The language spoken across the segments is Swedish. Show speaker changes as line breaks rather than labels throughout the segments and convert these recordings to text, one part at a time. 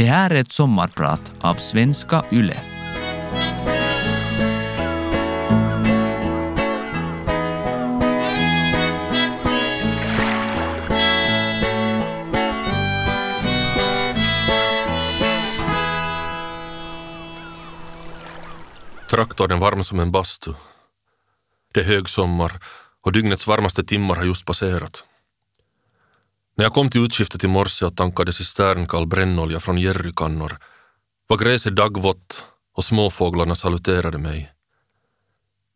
Det här är ett sommarprat av Svenska Yle.
Traktorn varm som en bastu. Det är högsommar och dygnets varmaste timmar har just passerat. När jag kom till utskiftet i morse och tankade cisternkall brännolja från jerrykannor var gräset dagvått och småfåglarna saluterade mig.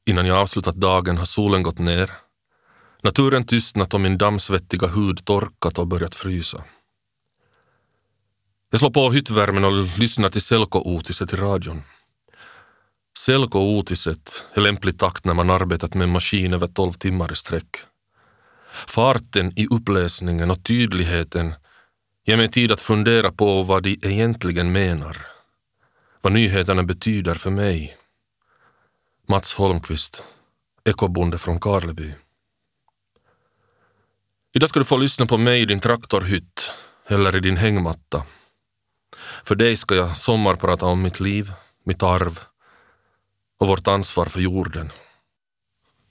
Innan jag avslutat dagen har solen gått ner, naturen tystnat och min dammsvettiga hud torkat och börjat frysa. Jag slår på hyttvärmen och lyssnar till Selko-Otiset i radion. Selko-Otiset är lämplig takt när man arbetat med en maskin över tolv timmar i sträck. Farten i uppläsningen och tydligheten ger mig tid att fundera på vad de egentligen menar. Vad nyheterna betyder för mig. Mats Holmqvist, ekobonde från Karleby. Idag ska du få lyssna på mig i din traktorhytt eller i din hängmatta. För dig ska jag sommarprata om mitt liv, mitt arv och vårt ansvar för jorden.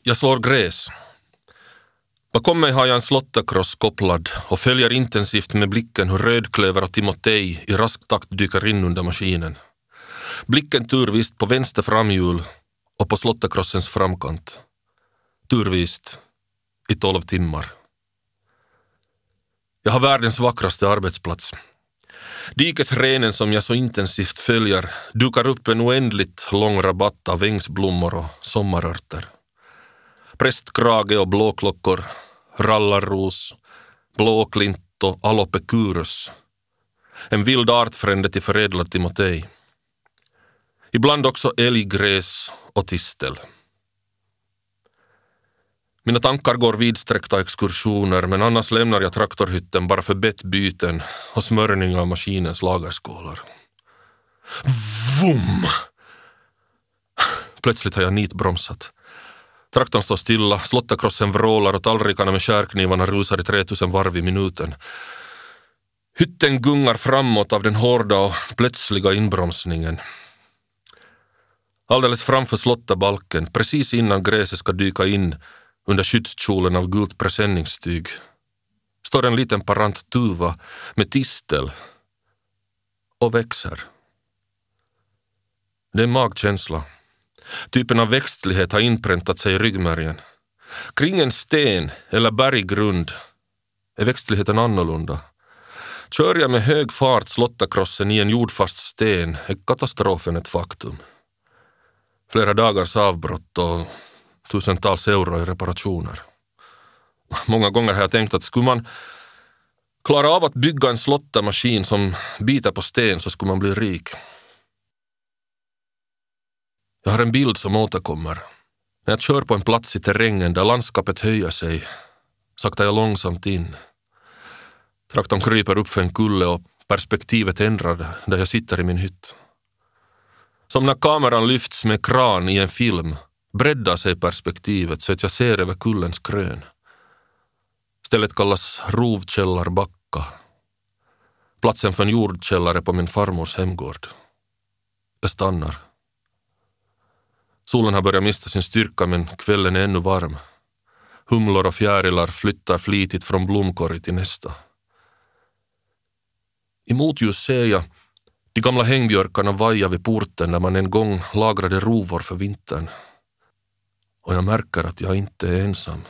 Jag slår gräs. Bakom mig har jag en slottakross kopplad och följer intensivt med blicken hur Rödklöver och Timotej i rask takt dyker in under maskinen. Blicken turvist på vänster framhjul och på slottakrossens framkant. Turvist i tolv timmar. Jag har världens vackraste arbetsplats. Dikesrenen som jag så intensivt följer dukar upp en oändligt lång rabatt av ängsblommor och sommarörter. Prästkrage och blåklockor, rallarros, blåklint och alopecurus. En vild artfrände till förädlad timotej. Ibland också älggräs och tistel. Mina tankar går vidsträckta exkursioner men annars lämnar jag traktorhytten bara för bettbyten och smörjning av maskinens lagerskålar. Vum! Plötsligt har jag nitbromsat. Traktorn står stilla, slotterkrossen vrålar och tallrikarna med skärknivarna rusar i 3000 varv i minuten. Hytten gungar framåt av den hårda och plötsliga inbromsningen. Alldeles framför slotterbalken, precis innan gräset ska dyka in under skyddskjolen av gult presenningstyg, står en liten parant tuva med tistel och växer. Det är en magkänsla. Typen av växtlighet har inpräntat sig i ryggmärgen. Kring en sten eller berggrund är växtligheten annorlunda. Kör jag med hög fart slottakrossen i en jordfast sten är katastrofen ett faktum. Flera dagars avbrott och tusentals euro i reparationer. Många gånger har jag tänkt att skulle man klara av att bygga en slottamaskin som biter på sten så skulle man bli rik. Jag har en bild som återkommer. När jag kör på en plats i terrängen där landskapet höjer sig saktar jag långsamt in. Traktorn kryper upp för en kulle och perspektivet ändrar där jag sitter i min hytt. Som när kameran lyfts med kran i en film breddar sig perspektivet så att jag ser över kullens krön. Stället kallas Rovkällarbacka. Platsen för en jordkällare på min farmors hemgård. Jag stannar. Solen har börjat mista sin styrka men kvällen är ännu varm. Humlor och fjärilar flyttar flitigt från blomkorg till nästa. I motljus ser jag de gamla hängbjörkarna vaja vid porten där man en gång lagrade rovor för vintern. Och jag märker att jag inte är ensam.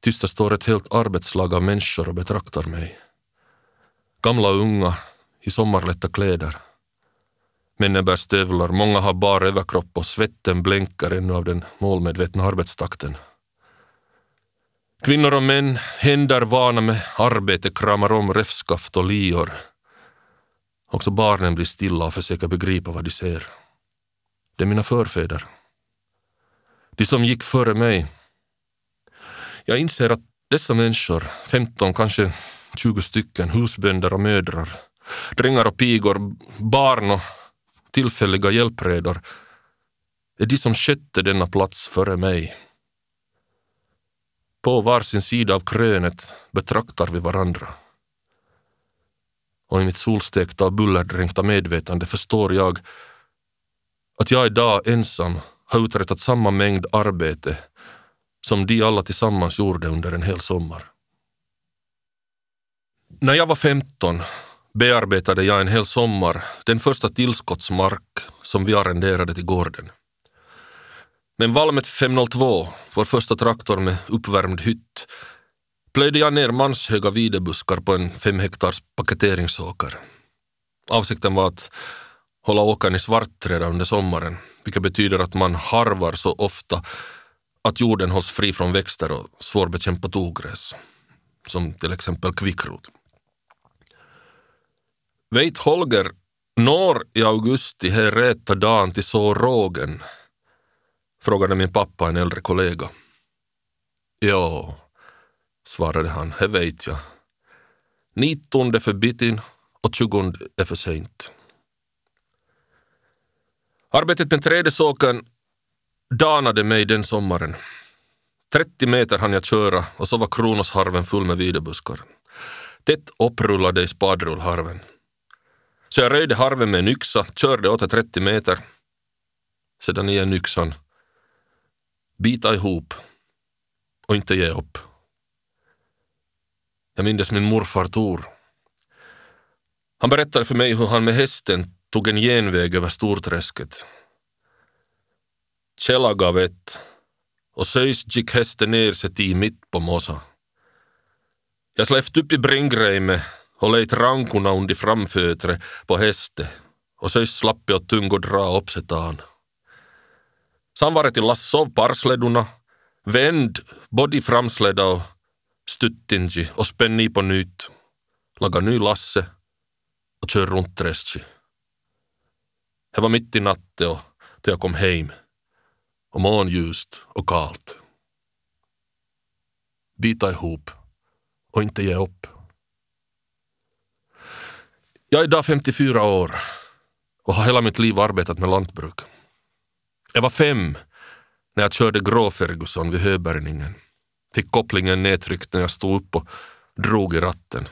Tysta står ett helt arbetslag av människor och betraktar mig. Gamla och unga i sommarlätta kläder. Männen bär stövlar, många har bar överkropp och svetten blänkar ännu av den målmedvetna arbetstakten. Kvinnor och män, händer vana med arbete, kramar om räfskaft och lior. Också barnen blir stilla och försöker begripa vad de ser. Det är mina förfäder. De som gick före mig. Jag inser att dessa människor, 15, kanske 20 stycken, husbönder och mödrar, drängar och pigor, barn och tillfälliga hjälpredor, är de som skötte denna plats före mig. På varsin sida av krönet betraktar vi varandra. och i mitt solstekta och bullerdränkta medvetande förstår jag att jag idag ensam har uträttat samma mängd arbete som de alla tillsammans gjorde under en hel sommar. När jag var 15 bearbetade jag en hel sommar den första tillskottsmark som vi arrenderade till gården. Med Valmet 502, vår första traktor med uppvärmd hytt, plöjde jag ner manshöga videbuskar på en fem hektars paketeringsåker. Avsikten var att hålla åkern i svartträda under sommaren, vilket betyder att man harvar så ofta att jorden hålls fri från växter och svårbekämpat ogräs, som till exempel kvickrot. Veit Holger når i augusti här rätta dagen till så rågen? frågade min pappa en äldre kollega. Ja, svarade han, det vet jag. 19 för bitin och 20 är för sent. Arbetet med trädesåkern danade mig den sommaren. 30 meter hann jag köra och så var Kronosharven full med videbuskar. Tätt upprullade i spadrullharven. Så jag röjde harven med en yxa, körde åter 30 meter. Sedan igen yxan. Bita ihop och inte ge upp. Jag mindes min morfar Tor. Han berättade för mig hur han med hästen tog en genväg över Storträsket. Källa gav ett och söjs gick hästen ner sig i mitt på mossa. Jag släppte upp i Bringreime och lät rankorna under framfötre på hästen och så slappi och tung och dra upp sig tan. Sen var till lassov parsleduna, vänd body framsleda och stuttingi och spänni på nytt, laga ny lasse och kör runt träski. Det var mitt i natten och då jag kom hem och månljust och kallt. Bita ihop och inte ge upp. Jag är idag 54 år och har hela mitt liv arbetat med lantbruk. Jag var fem när jag körde grå Ferguson vid höbärgningen. Fick kopplingen nedtryckt när jag stod upp och drog i ratten.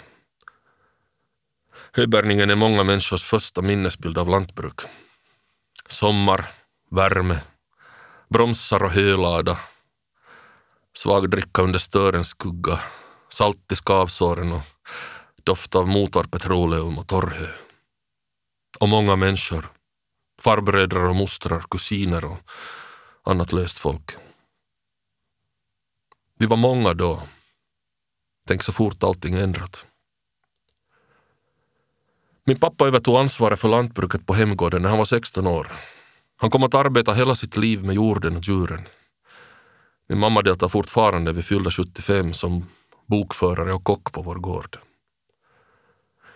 Höbärgningen är många människors första minnesbild av lantbruk. Sommar, värme, bromsar och hölada, svag dricka under störens skugga, salt i skavsåren och doft av motorpetroleum och torrhö. Och många människor, farbröder och mostrar, kusiner och annat löst folk. Vi var många då. Tänk så fort allting ändrat. Min pappa övertog ansvaret för lantbruket på hemgården när han var 16 år. Han kom att arbeta hela sitt liv med jorden och djuren. Min mamma deltar fortfarande vid fyllda 75 som bokförare och kock på vår gård.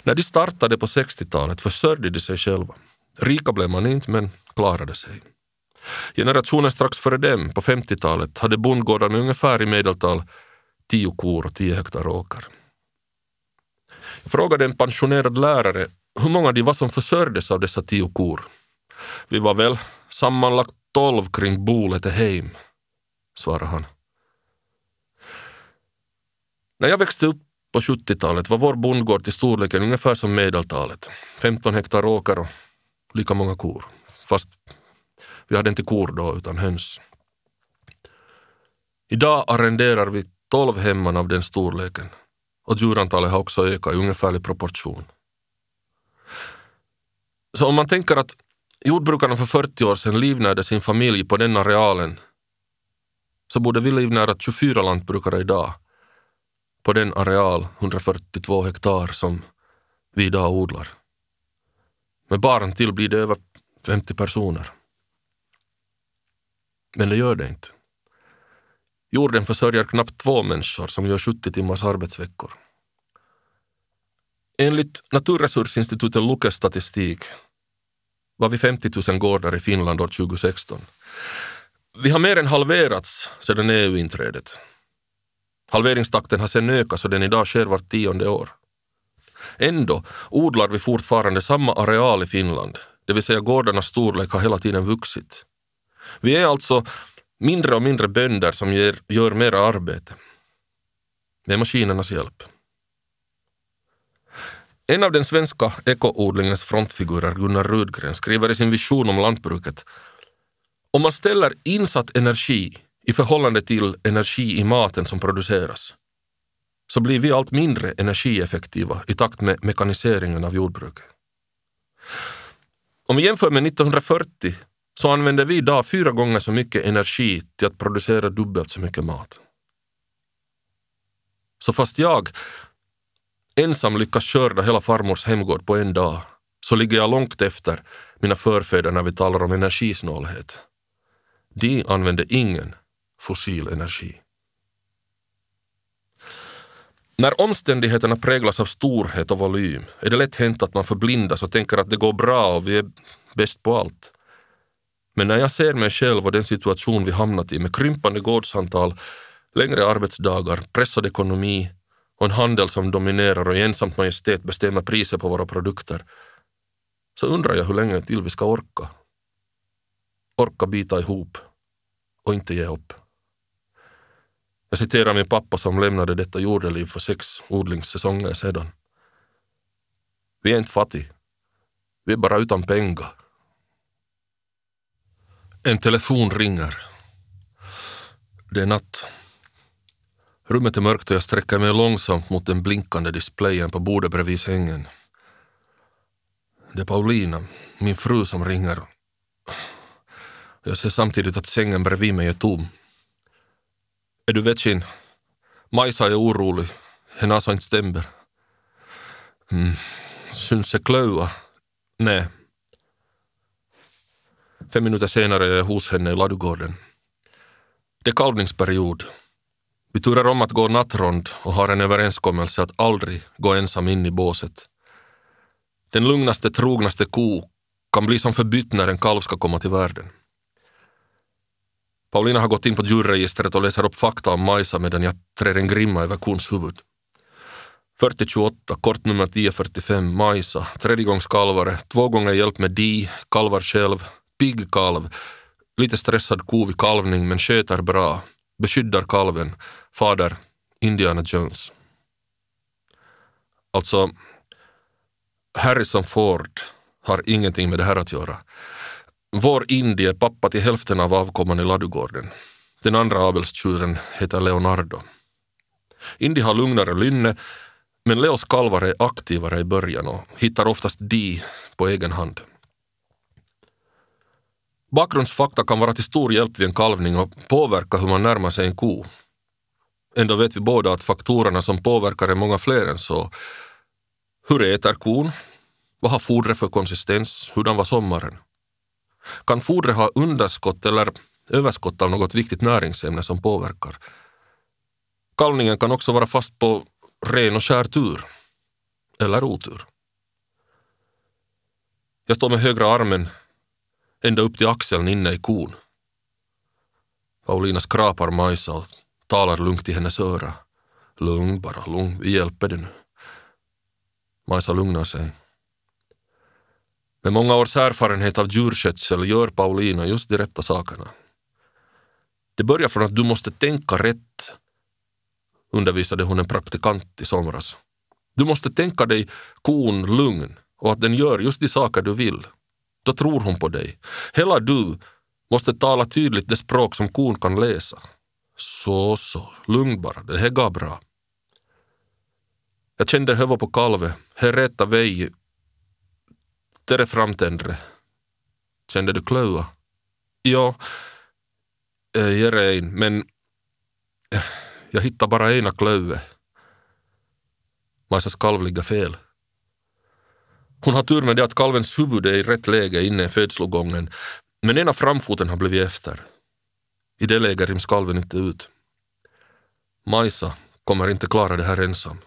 När de startade på 60-talet försörjde de sig själva. Rika blev man inte, men klarade sig. Generationen strax före dem, på 50-talet, hade bondgårdarna ungefär i medeltal 10 kor och 10 hektar åker. Jag frågade en pensionerad lärare hur många de var som försörjdes av dessa tio kor. Vi var väl sammanlagt tolv kring bolet svarade han. När jag växte upp på 70-talet var vår bondgård till storleken ungefär som medeltalet. 15 hektar åker och lika många kor. Fast vi hade inte kor då utan höns. Idag arrenderar vi 12 hemman av den storleken och djurantalet har också ökat i ungefärlig proportion. Så om man tänker att jordbrukarna för 40 år sedan livnärde sin familj på den arealen så borde vi livnära 24 lantbrukare idag på den areal, 142 hektar, som vi idag odlar. Med barn till blir det över 50 personer. Men det gör det inte. Jorden försörjer knappt två människor som gör 70 timmars arbetsveckor. Enligt Naturresursinstitutet Lukes statistik var vi 50 000 gårdar i Finland år 2016. Vi har mer än halverats sedan EU-inträdet. Halveringstakten har sedan ökat så den idag sker vart tionde år. Ändå odlar vi fortfarande samma areal i Finland, det vill säga gårdarnas storlek har hela tiden vuxit. Vi är alltså mindre och mindre bönder som ger, gör mera arbete. Med maskinernas hjälp. En av den svenska ekoodlingens frontfigurer, Gunnar Rudgren, skriver i sin vision om lantbruket om man ställer insatt energi i förhållande till energi i maten som produceras så blir vi allt mindre energieffektiva i takt med mekaniseringen av jordbruket. Om vi jämför med 1940 så använder vi idag fyra gånger så mycket energi till att producera dubbelt så mycket mat. Så fast jag ensam lyckas skörda hela farmors hemgård på en dag så ligger jag långt efter mina förfäder när vi talar om energisnålhet. De använde ingen fossil energi. När omständigheterna präglas av storhet och volym är det lätt hänt att man förblindas och tänker att det går bra och vi är bäst på allt. Men när jag ser mig själv och den situation vi hamnat i med krympande gårdsantal, längre arbetsdagar, pressad ekonomi och en handel som dominerar och i ensamt majestät bestämmer priset på våra produkter, så undrar jag hur länge till vi ska orka. Orka bita ihop och inte ge upp. Jag citerar min pappa som lämnade detta jordeliv för sex odlingssäsonger sedan. Vi är inte fattiga. Vi är bara utan pengar. En telefon ringer. Det är natt. Rummet är mörkt och jag sträcker mig långsamt mot den blinkande displayen på bordet bredvid sängen. Det är Paulina, min fru, som ringer. Jag ser samtidigt att sängen bredvid mig är tom. Är du vetsin? Majsa är orolig. Hennes inte stämmer. Mm. Syns se klöa? Nej. Fem minuter senare är jag hos henne i ladugården. Det är kalvningsperiod. Vi turar om att gå nattrond och har en överenskommelse att aldrig gå ensam in i båset. Den lugnaste, trognaste ko kan bli som förbytt när en kalv ska komma till världen. Paulina har gått in på djurregistret och läser upp fakta om Majsa medan jag trär en grimma över kons huvud. 4028, kortnummer 1045, Majsa, tredjegångskalvare, två gånger hjälp med di, kalvar själv, pigg kalv, lite stressad ko vid kalvning men sköter bra, beskyddar kalven, fader Indiana Jones. Alltså, Harrison Ford har ingenting med det här att göra. Vår Indie är pappa till hälften av avkomman i ladugården. Den andra avelstjuren heter Leonardo. Indy har lugnare lynne, men Leos kalvar är aktivare i början och hittar oftast di på egen hand. Bakgrundsfakta kan vara till stor hjälp vid en kalvning och påverka hur man närmar sig en ko. Ändå vet vi båda att faktorerna som påverkar är många fler än så. Hur äter kon? Vad har fodret för konsistens? Hurdan var sommaren? Kan fodret ha underskott eller överskott av något viktigt näringsämne som påverkar? Kalvningen kan också vara fast på ren och skär tur. Eller otur. Jag står med högra armen ända upp till axeln inne i kon. Paulina skrapar Majsa och talar lugnt i hennes öra. Lugn bara, lugn, vi hjälper dig nu. Majsa lugnar sig. Med många års erfarenhet av djurskötsel gör Paulina just de rätta sakerna. Det börjar från att du måste tänka rätt, undervisade hon en praktikant i somras. Du måste tänka dig kon lugn och att den gör just de saker du vill. Då tror hon på dig. Hela du måste tala tydligt det språk som kon kan läsa. Så, så, lugn bara, det här går bra. Jag kände höva på kalve, he rätta väg Tere framtendre. Kände du klöa? Ja, eh, äh, Jerein, men eh, jag hittade bara ena klöve. Majsas kalv ligger fel. Hon har tur med det att kalvens huvud är i rätt läge inne i födslogången, men ena framfoten har blivit efter. I det läget ryms kalven inte ut. Majsa kommer inte klara det här ensam.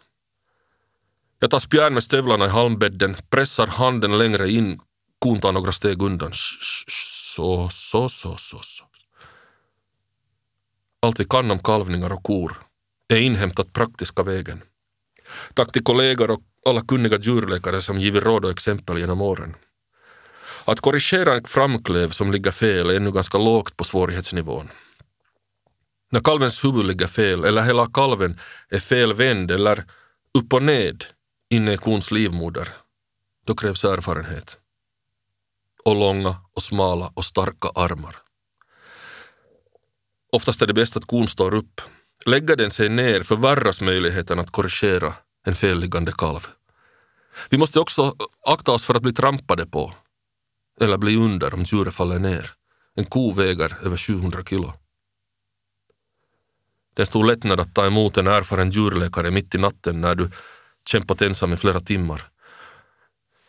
Jag tar spjärn med stövlarna i halmbädden, pressar handen längre in, kon tar några steg undan. Så, så, så, så, så. Allt vi kan om kalvningar och kor är inhämtat praktiska vägen. Tack till kollegor och alla kunniga djurläkare som givit råd och exempel genom åren. Att korrigera en framklöv som ligger fel är ännu ganska lågt på svårighetsnivån. När kalvens huvud ligger fel eller hela kalven är fel vänd eller upp och ned inne i kons livmoder, då krävs erfarenhet. Och långa och smala och starka armar. Oftast är det bäst att kon står upp. Lägger den sig ner förvärras möjligheten att korrigera en felliggande kalv. Vi måste också akta oss för att bli trampade på eller bli under om djuret faller ner. En ko väger över 700 kilo. Det är en stor lättnad att ta emot en erfaren djurläkare mitt i natten när du kämpat ensam i flera timmar.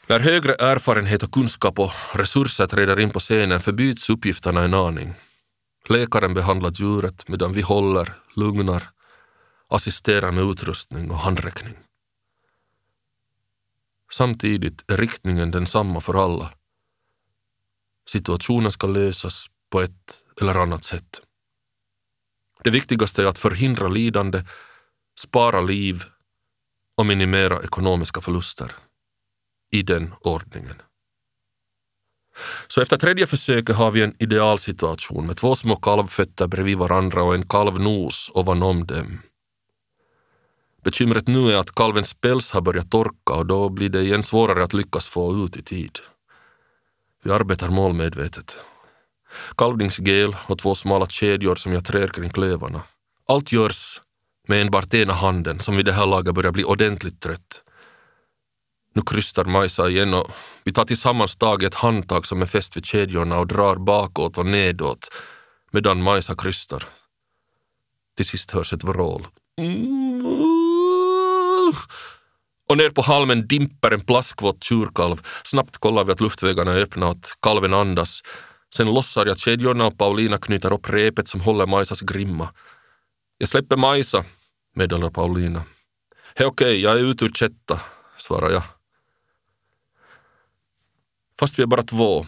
När högre erfarenhet och kunskap och resurser träder in på scenen förbyts uppgifterna en aning. Läkaren behandlar djuret medan vi håller, lugnar, assisterar med utrustning och handräckning. Samtidigt är riktningen densamma för alla. Situationen ska lösas på ett eller annat sätt. Det viktigaste är att förhindra lidande, spara liv och minimera ekonomiska förluster. I den ordningen. Så efter tredje försöket har vi en idealsituation med två små kalvfötter bredvid varandra och en kalvnos ovanom dem. Bekymret nu är att kalvens päls har börjat torka och då blir det igen svårare att lyckas få ut i tid. Vi arbetar målmedvetet. Kalvningsgel och två smala kedjor som jag trär kring klövarna. Allt görs med enbart ena handen som vid det här laget börjar bli ordentligt trött. Nu krystar Majsa igen och vi tar tillsammans tag i ett handtag som är fäst vid kedjorna och drar bakåt och nedåt medan Majsa krystar. Till sist hörs ett vrål. Och ner på halmen dimper en plaskvåt tjurkalv. Snabbt kollar vi att luftvägarna är öppna och att kalven andas. Sen lossar jag kedjorna och Paulina knyter upp repet som håller Majsas grimma. Jag släpper Majsa, meddelar Paulina. Hej okej, jag är ute ur chatta, svarar jag. Fast vi är bara två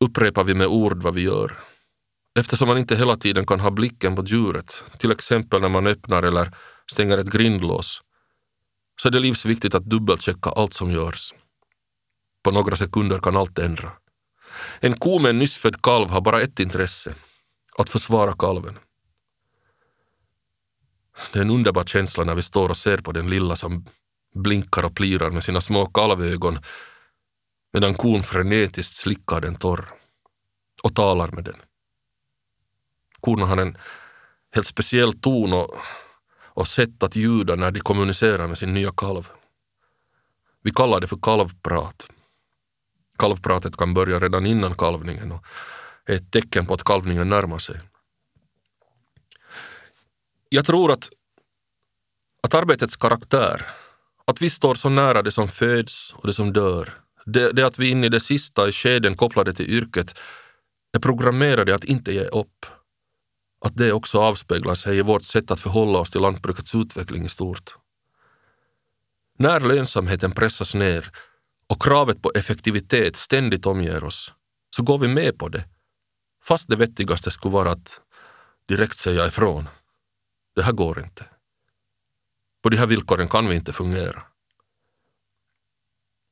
upprepar vi med ord vad vi gör. Eftersom man inte hela tiden kan ha blicken på djuret, till exempel när man öppnar eller stänger ett grindlås, så är det livsviktigt att dubbelchecka allt som görs. På några sekunder kan allt ändra. En ko med en nyssfödd kalv har bara ett intresse, att försvara kalven. Det är en underbar känsla när vi står och ser på den lilla som blinkar och plirar med sina små kalvögon medan kon frenetiskt slickar den torr och talar med den. Korna har en helt speciell ton och, och sätt att ljuda när de kommunicerar med sin nya kalv. Vi kallar det för kalvprat. Kalvpratet kan börja redan innan kalvningen och är ett tecken på att kalvningen närmar sig. Jag tror att, att arbetets karaktär, att vi står så nära det som föds och det som dör, det, det att vi in i det sista i skeden kopplade till yrket är programmerade att inte ge upp. Att det också avspeglar sig i vårt sätt att förhålla oss till lantbrukets utveckling i stort. När lönsamheten pressas ner och kravet på effektivitet ständigt omger oss, så går vi med på det, fast det vettigaste skulle vara att direkt säga ifrån. Det här går inte. På de här villkoren kan vi inte fungera.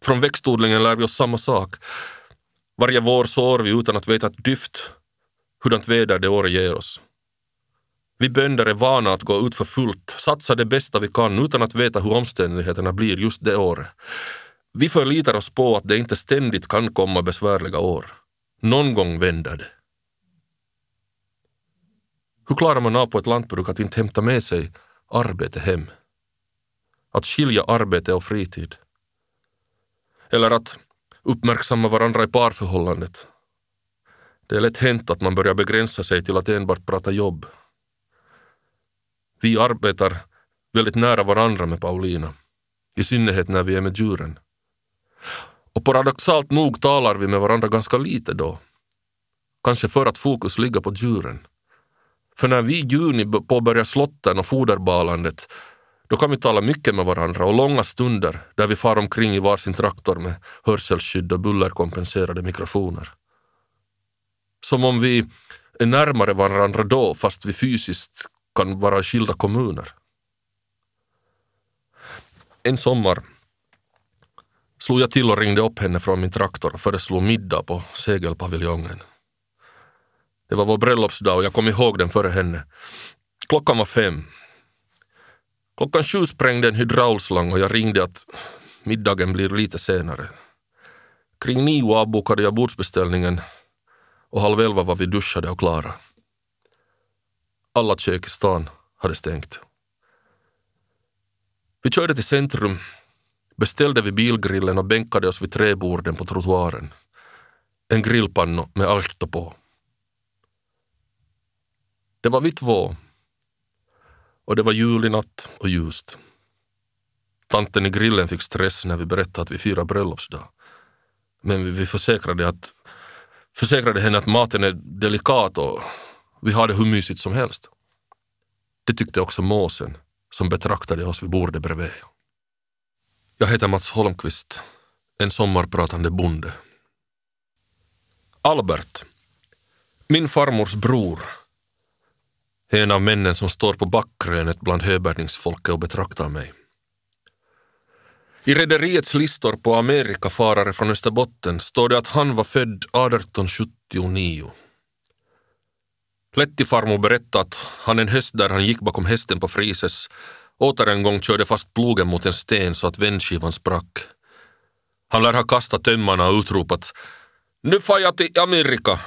Från växtodlingen lär vi oss samma sak. Varje vår sår vi utan att veta ett dyft hurdant väder det året ger oss. Vi bönder är vana att gå ut för fullt, satsa det bästa vi kan utan att veta hur omständigheterna blir just det året. Vi förlitar oss på att det inte ständigt kan komma besvärliga år. Någon gång vänder det. Hur klarar man av på ett lantbruk att inte hämta med sig arbete hem? Att skilja arbete och fritid? Eller att uppmärksamma varandra i parförhållandet? Det är lätt hänt att man börjar begränsa sig till att enbart prata jobb. Vi arbetar väldigt nära varandra med Paulina, i synnerhet när vi är med djuren. Och paradoxalt nog talar vi med varandra ganska lite då. Kanske för att fokus ligger på djuren. För när vi i juni påbörjar slotten och foderbalandet då kan vi tala mycket med varandra och långa stunder där vi far omkring i varsin traktor med hörselskydd och bullerkompenserade mikrofoner. Som om vi är närmare varandra då fast vi fysiskt kan vara i skilda kommuner. En sommar slog jag till och ringde upp henne från min traktor och föreslog middag på segelpaviljongen. Det var vår bröllopsdag och jag kom ihåg den före henne. Klockan var fem. Klockan sju sprängde en hydraulslang och jag ringde att middagen blir lite senare. Kring nio avbokade jag bordsbeställningen och halv elva var vi duschade och klara. Alla kök i stan hade stängt. Vi körde till centrum, beställde vid bilgrillen och bänkade oss vid träborden på trottoaren. En grillpanna med allt på. Det var vi två och det var jul i natt och ljust. Tanten i grillen fick stress när vi berättade att vi firar bröllopsdag. Men vi försäkrade, att, försäkrade henne att maten är delikat och vi har det hur mysigt som helst. Det tyckte också måsen som betraktade oss vid bordet bredvid. Jag heter Mats Holmqvist, en sommarpratande bonde. Albert, min farmors bror, en av männen som står på backkrönet bland höbärgningsfolket och betraktar mig. I rederiets listor på Amerikafarare från Österbotten står det att han var född 1879. Lettifarmor berättade att han en höst där han gick bakom hästen på Frises åter en gång körde fast plogen mot en sten så att vändskivan sprack. Han lär ha kastat tömmarna och utropat ”Nu far jag till Amerika!”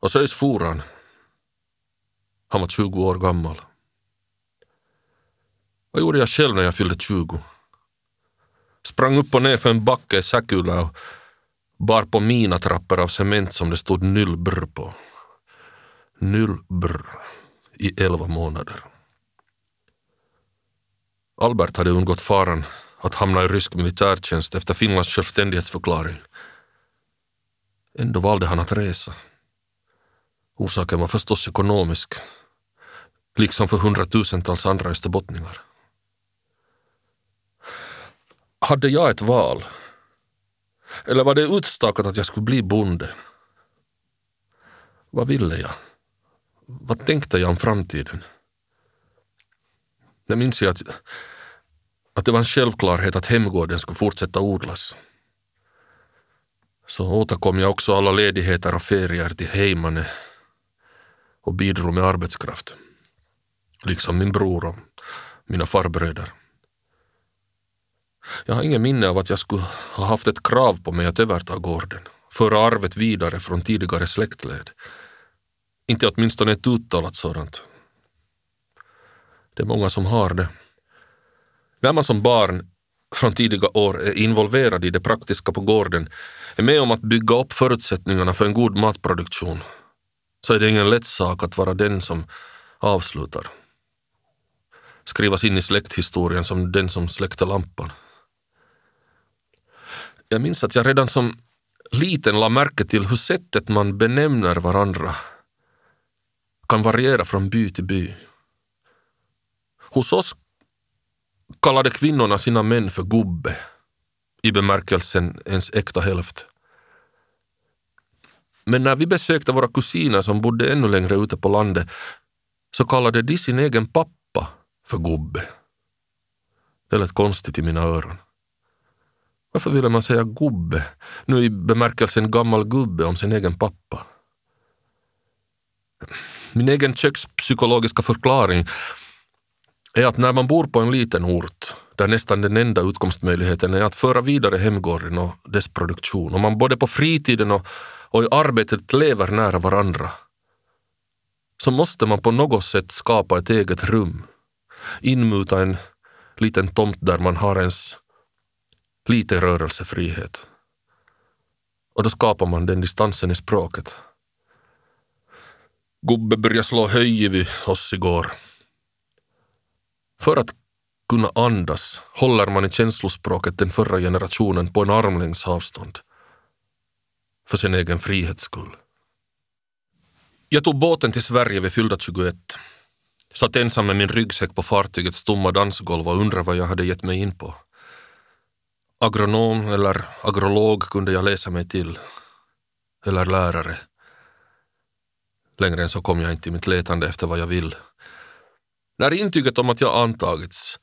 Och så for han. Han var 20 år gammal. Vad gjorde jag själv när jag fyllde 20? Sprang upp och ner för en backe i Säkylä och bar på mina trappor av cement som det stod Nylbrr på. Nylbrr i elva månader. Albert hade undgått faran att hamna i rysk militärtjänst efter Finlands självständighetsförklaring. Ändå valde han att resa. Orsaken var förstås ekonomisk, liksom för hundratusentals andra österbottningar. Hade jag ett val? Eller var det utstakat att jag skulle bli bonde? Vad ville jag? Vad tänkte jag om framtiden? Jag minns att, att det var en självklarhet att hemgården skulle fortsätta odlas. Så återkom jag också alla ledigheter och ferier till Heimane och bidrog med arbetskraft. Liksom min bror och mina farbröder. Jag har ingen minne av att jag skulle ha haft ett krav på mig att överta gården, föra arvet vidare från tidigare släktled. Inte åtminstone ett uttalat sådant. Det är många som har det. När man som barn från tidiga år är involverad i det praktiska på gården, är med om att bygga upp förutsättningarna för en god matproduktion, så är det ingen lätt sak att vara den som avslutar. Skrivas in i släkthistorien som den som släckte lampan. Jag minns att jag redan som liten la märke till hur sättet man benämner varandra kan variera från by till by. Hos oss kallade kvinnorna sina män för gubbe i bemärkelsen ens äkta hälft. Men när vi besökte våra kusiner som bodde ännu längre ute på landet så kallade de sin egen pappa för gubbe. Det lät konstigt i mina öron. Varför ville man säga gubbe, nu i bemärkelsen gammal gubbe om sin egen pappa? Min egen kökspsykologiska förklaring är att när man bor på en liten ort där nästan den enda utkomstmöjligheten är att föra vidare hemgården och dess produktion och man både på fritiden och, och i arbetet lever nära varandra så måste man på något sätt skapa ett eget rum, inmuta en liten tomt där man har ens lite rörelsefrihet. Och då skapar man den distansen i språket. Gubbe började slå höj vid oss igår. För att kunna andas håller man i känslospråket den förra generationen på en armlängds avstånd. För sin egen frihets skull. Jag tog båten till Sverige vid fyllda 21. Satt ensam med min ryggsäck på fartygets tomma dansgolv och undrade vad jag hade gett mig in på. Agronom eller agrolog kunde jag läsa mig till. Eller lärare. Längre än så kom jag inte i mitt letande efter vad jag vill. När intyget om att jag antagits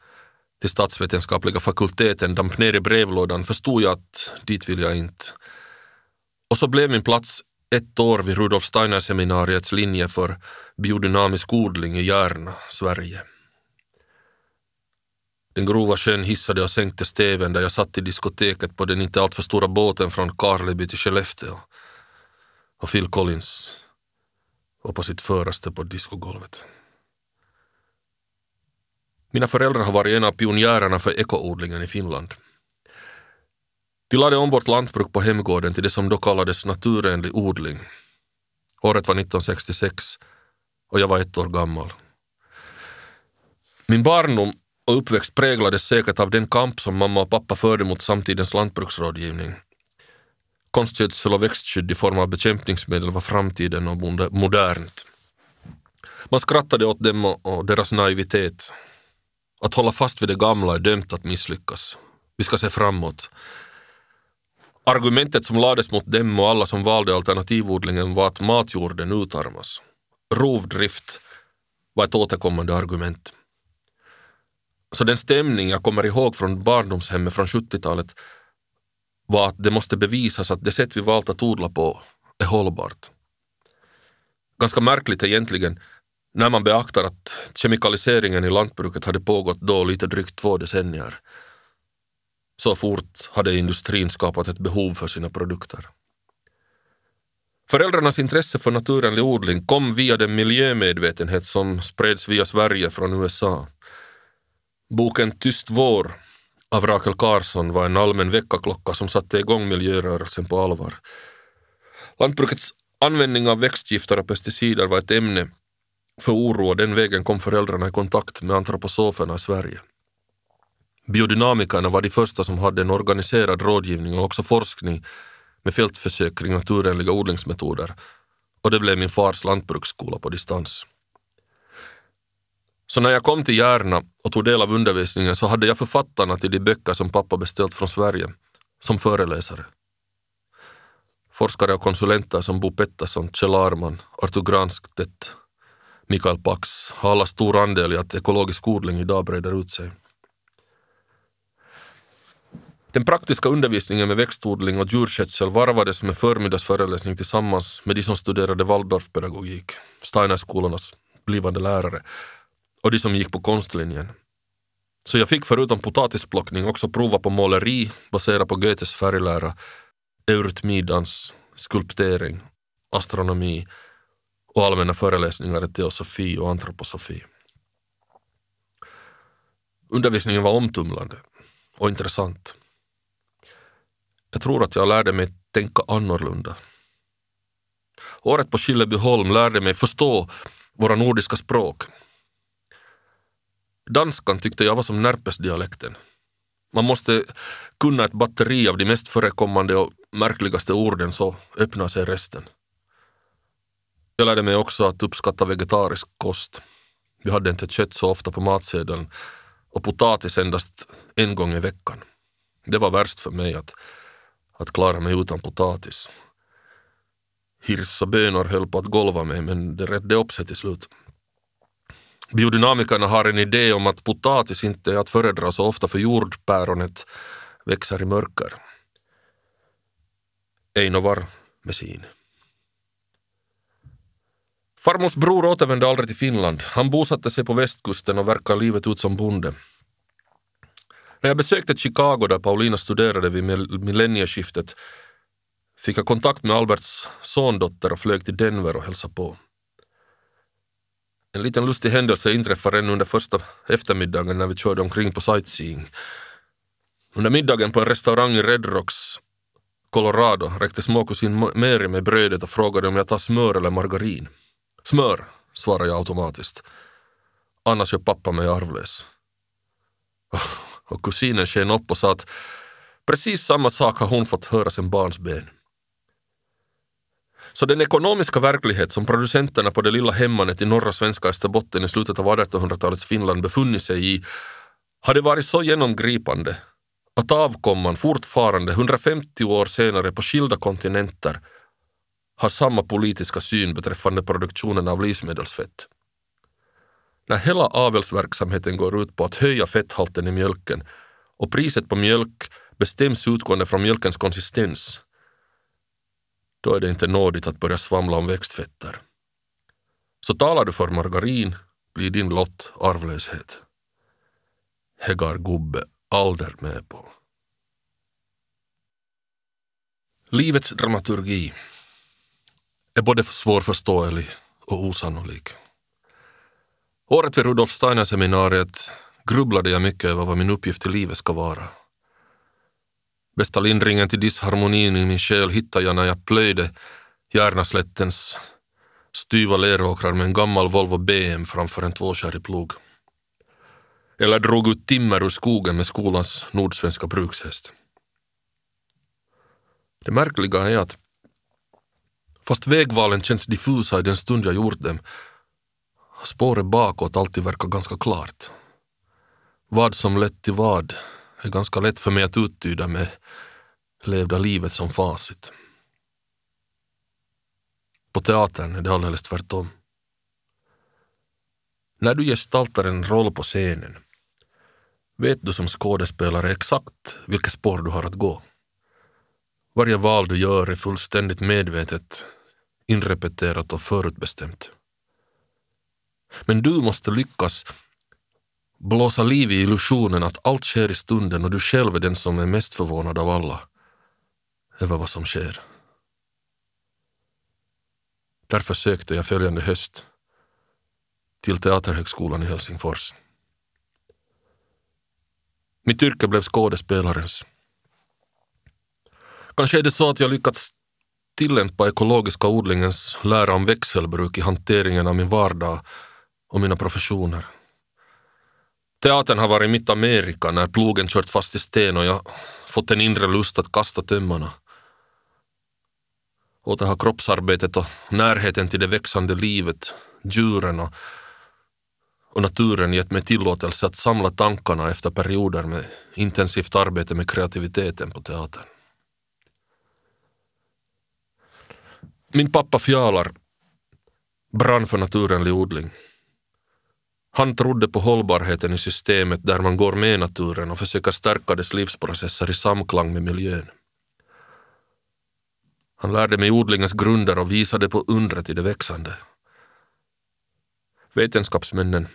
till statsvetenskapliga fakulteten damp ner i brevlådan förstod jag att dit vill jag inte. Och så blev min plats ett år vid Rudolf Steiner seminariets linje för biodynamisk odling i Järna, Sverige. Den grova sjön hissade och sänkte steven där jag satt i diskoteket på den inte alltför stora båten från Karleby till Skellefteå. Och Phil Collins var på sitt föraste på diskogolvet. Mina föräldrar har varit en av pionjärerna för ekoodlingen i Finland. De lade om vårt lantbruk på hemgården till det som då kallades naturenlig odling. Året var 1966 och jag var ett år gammal. Min barndom och uppväxt präglades säkert av den kamp som mamma och pappa förde mot samtidens lantbruksrådgivning. Konstgödsel och växtskydd i form av bekämpningsmedel var framtiden och modernt. Man skrattade åt dem och deras naivitet. Att hålla fast vid det gamla är dömt att misslyckas. Vi ska se framåt. Argumentet som lades mot dem och alla som valde alternativodlingen var att matjorden utarmas. Rovdrift var ett återkommande argument. Så den stämning jag kommer ihåg från barndomshemmet från 70-talet var att det måste bevisas att det sätt vi valt att odla på är hållbart. Ganska märkligt egentligen när man beaktar att kemikaliseringen i lantbruket hade pågått då lite drygt två decennier. Så fort hade industrin skapat ett behov för sina produkter. Föräldrarnas intresse för naturenlig odling kom via den miljömedvetenhet som spreds via Sverige från USA. Boken Tyst vår av Rakel Carson var en allmän väckarklocka som satte igång miljörörelsen på allvar. Lantbrukets användning av växtgifter och pesticider var ett ämne för oro och den vägen kom föräldrarna i kontakt med antroposoferna i Sverige. Biodynamikerna var de första som hade en organiserad rådgivning och också forskning med fältförsök kring naturenliga odlingsmetoder och det blev min fars lantbruksskola på distans. Så när jag kom till Järna och tog del av undervisningen så hade jag författarna till de böcker som pappa beställt från Sverige som föreläsare. Forskare och konsulenter som Bo Pettersson, Kjell Arman, Artur Granstedt, Mikael Pax har alla stor andel i att ekologisk odling idag breder ut sig. Den praktiska undervisningen med växtodling och djurskötsel varvades med förmiddagsföreläsning tillsammans med de som studerade Waldorfpedagogik, Steinerskolornas blivande lärare, och de som gick på konstlinjen. Så jag fick förutom potatisplockning också prova på måleri baserat på Goethes färglära, eurytmidans, skulptering, astronomi och allmänna föreläsningar i teosofi och antroposofi. Undervisningen var omtumlande och intressant. Jag tror att jag lärde mig tänka annorlunda. Året på Skillebyholm lärde mig förstå våra nordiska språk. Danskan tyckte jag var som närpesdialekten. Man måste kunna ett batteri av de mest förekommande och märkligaste orden så öppnar sig resten. Jag lärde mig också att uppskatta vegetarisk kost. Vi hade inte kött så ofta på matsedeln och potatis endast en gång i veckan. Det var värst för mig att, att klara mig utan potatis. Hirs och bönor höll på att golva mig men det räddade upp sig till slut. Biodynamikerna har en idé om att potatis inte är att föredra så ofta för jordpäronet växer i mörker. Einovar Messin. Farmors bror återvände aldrig till Finland. Han bosatte sig på västkusten och verkar livet ut som bonde. När jag besökte Chicago där Paulina studerade vid millennieskiftet fick jag kontakt med Alberts sondotter och flög till Denver och hälsade på. En liten lustig händelse inträffade ännu under första eftermiddagen när vi körde omkring på sightseeing. Under middagen på en restaurang i Red Rocks, Colorado, räckte småkusin Mary med brödet och frågade om jag tar smör eller margarin. Smör, svarade jag automatiskt. Annars gör pappa mig arvlös. Och kusinen sken upp och sa att precis samma sak har hon fått höra sen barnsben. Så den ekonomiska verklighet som producenterna på det lilla hemmanet i norra svenska Österbotten i slutet av 1800-talets Finland befunnit sig i hade varit så genomgripande att avkomman fortfarande 150 år senare på skilda kontinenter har samma politiska syn beträffande produktionen av livsmedelsfett. När hela avelsverksamheten går ut på att höja fetthalten i mjölken och priset på mjölk bestäms utgående från mjölkens konsistens då är det inte nådigt att börja svamla om växtfetter. Så talar du för margarin blir din lott arvlöshet. Hegar gubbe alder med på. Livets dramaturgi är både svårförståelig och osannolik. Året vid Rudolf Steiner-seminariet grubblade jag mycket över vad min uppgift i livet ska vara. Bästa lindringen till disharmonin i min själ hittade jag när jag plöjde Järnaslättens styva leråkrar med en gammal Volvo BM framför en tvåkärrig plog. Eller drog ut timmer ur skogen med skolans nordsvenska brukshäst. Det märkliga är att fast vägvalen känns diffusa i den stund jag gjort dem spåret bakåt alltid verkar ganska klart. Vad som lett till vad är ganska lätt för mig att uttyda med levda livet som facit. På teatern är det alldeles tvärtom. När du gestaltar en roll på scenen vet du som skådespelare exakt vilket spår du har att gå. Varje val du gör är fullständigt medvetet, inrepeterat och förutbestämt. Men du måste lyckas blåsa liv i illusionen att allt sker i stunden och du själv är den som är mest förvånad av alla över vad som sker. Därför sökte jag följande höst till Teaterhögskolan i Helsingfors. Mitt yrke blev skådespelarens. Kanske är det så att jag lyckats tillämpa ekologiska odlingens lära om växelbruk i hanteringen av min vardag och mina professioner. Teatern har varit mitt Amerika när plogen kört fast i sten och jag fått en inre lust att kasta tömmarna. Åter har kroppsarbetet och närheten till det växande livet, djuren och, och naturen gett mig tillåtelse att samla tankarna efter perioder med intensivt arbete med kreativiteten på teatern. Min pappa Fjalar brann för naturenlig odling. Han trodde på hållbarheten i systemet där man går med naturen och försöker stärka dess livsprocesser i samklang med miljön. Han lärde mig odlingens grunder och visade på undret i det växande. Vetenskapsmännen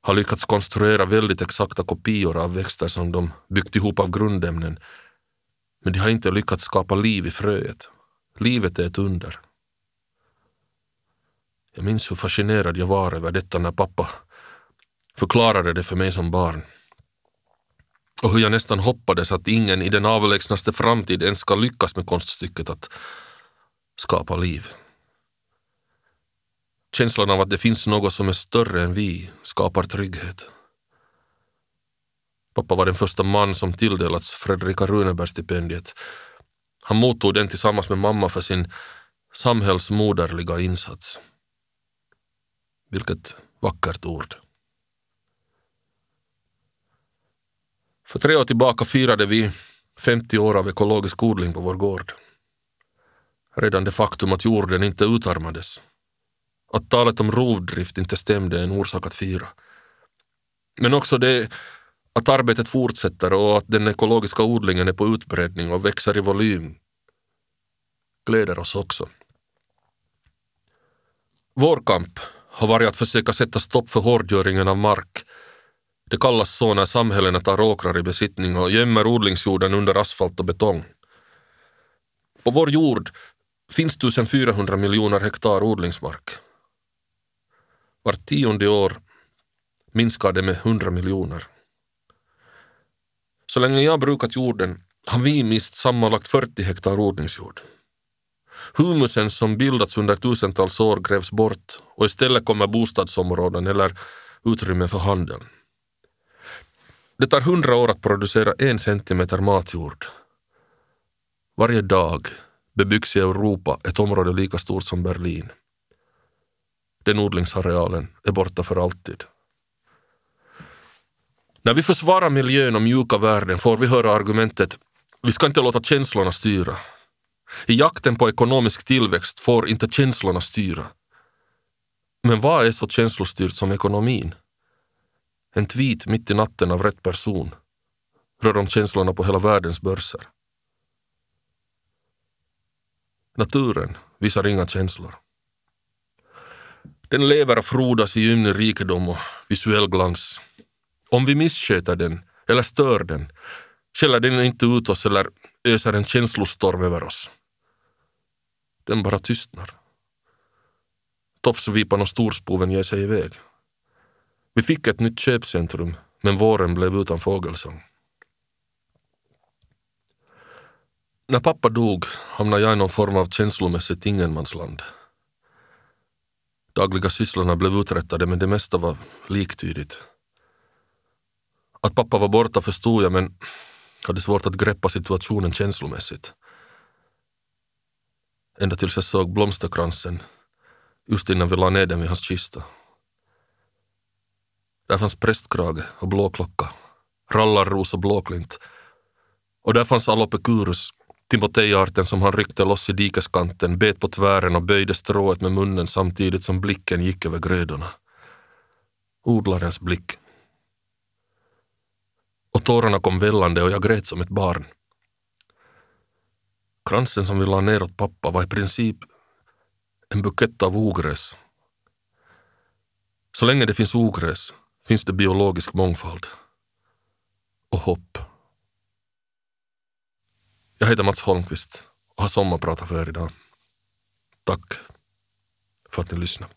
har lyckats konstruera väldigt exakta kopior av växter som de byggt ihop av grundämnen, men de har inte lyckats skapa liv i fröet. Livet är ett under. Jag minns hur fascinerad jag var över detta när pappa förklarade det för mig som barn. Och hur jag nästan hoppades att ingen i den avlägsnaste framtid ens ska lyckas med konststycket att skapa liv. Känslan av att det finns något som är större än vi skapar trygghet. Pappa var den första man som tilldelats Fredrika Runeberg-stipendiet. Han mottog den tillsammans med mamma för sin samhällsmoderliga insats. Vilket vackert ord. För tre år tillbaka firade vi 50 år av ekologisk odling på vår gård. Redan det faktum att jorden inte utarmades, att talet om rovdrift inte stämde är en orsak att fira. Men också det att arbetet fortsätter och att den ekologiska odlingen är på utbredning och växer i volym gläder oss också. Vår kamp har varit att försöka sätta stopp för hårdgöringen av mark det kallas så när samhällena tar åkrar i besittning och gömmer odlingsjorden under asfalt och betong. På vår jord finns 1400 miljoner hektar odlingsmark. Var tionde år minskar det med 100 miljoner. Så länge jag brukat jorden har vi mist sammanlagt 40 hektar odlingsjord. Humusen som bildats under tusentals år grävs bort och istället kommer bostadsområden eller utrymme för handeln. Det tar hundra år att producera en centimeter matjord. Varje dag bebyggs i Europa ett område lika stort som Berlin. Den odlingsarealen är borta för alltid. När vi försvarar miljön och mjuka värden får vi höra argumentet vi ska inte låta känslorna styra. I jakten på ekonomisk tillväxt får inte känslorna styra. Men vad är så känslostyrt som ekonomin? En tweet mitt i natten av rätt person rör om känslorna på hela världens börser. Naturen visar inga känslor. Den lever och frodas i ymnig rikedom och visuell glans. Om vi missköter den eller stör den skäller den inte ut oss eller öser en känslostorm över oss. Den bara tystnar. Tofsvipan och storspoven ger sig iväg. Vi fick ett nytt köpcentrum, men våren blev utan fågelsång. När pappa dog hamnade jag i någon form av känslomässigt ingenmansland. Dagliga sysslorna blev uträttade men det mesta var liktydigt. Att pappa var borta förstod jag men hade svårt att greppa situationen känslomässigt. Ända tills jag såg blomsterkransen just innan vi la ner den vid hans kista. Där fanns prästkrage och blåklocka, rallarros och blåklint. Och där fanns Alopecurus, timotejarten som han ryckte loss i dikeskanten, bet på tvären och böjde strået med munnen samtidigt som blicken gick över grödorna. Odlarens blick. Och tårarna kom vällande och jag grät som ett barn. Kransen som vi la ner åt pappa var i princip en bukett av ogräs. Så länge det finns ogräs finns det biologisk mångfald. Och hopp. Jag heter Mats Holmqvist och har sommarpratat för er idag. Tack för att ni lyssnade.